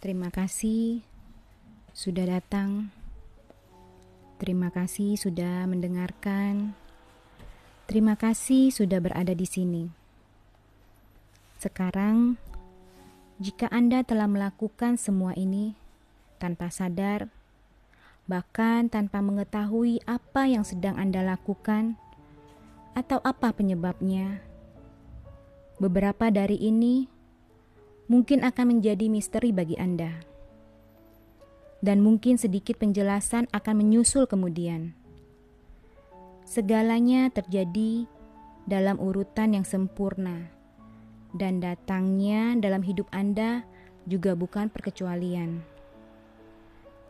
Terima kasih sudah datang. Terima kasih sudah mendengarkan. Terima kasih sudah berada di sini. Sekarang, jika Anda telah melakukan semua ini tanpa sadar, bahkan tanpa mengetahui apa yang sedang Anda lakukan atau apa penyebabnya, beberapa dari ini mungkin akan menjadi misteri bagi Anda. Dan mungkin sedikit penjelasan akan menyusul kemudian. Segalanya terjadi dalam urutan yang sempurna, dan datangnya dalam hidup Anda juga bukan perkecualian.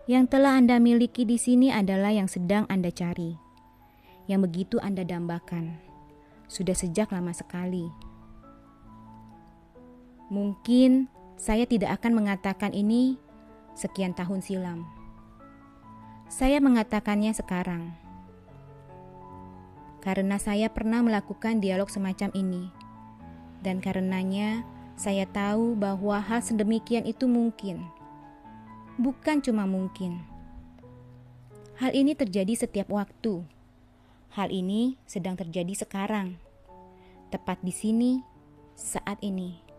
Yang telah Anda miliki di sini adalah yang sedang Anda cari, yang begitu Anda dambakan, sudah sejak lama sekali. Mungkin saya tidak akan mengatakan ini sekian tahun silam. Saya mengatakannya sekarang karena saya pernah melakukan dialog semacam ini, dan karenanya saya tahu bahwa hal sedemikian itu mungkin, bukan cuma mungkin. Hal ini terjadi setiap waktu. Hal ini sedang terjadi sekarang, tepat di sini, saat ini.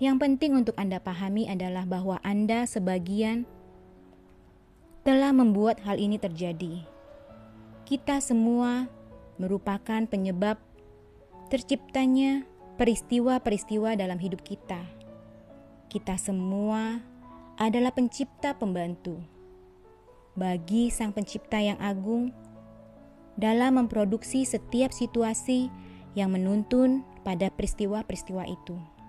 Yang penting untuk Anda pahami adalah bahwa Anda sebagian telah membuat hal ini terjadi. Kita semua merupakan penyebab terciptanya peristiwa-peristiwa dalam hidup kita. Kita semua adalah pencipta pembantu bagi Sang Pencipta yang agung dalam memproduksi setiap situasi yang menuntun pada peristiwa-peristiwa itu.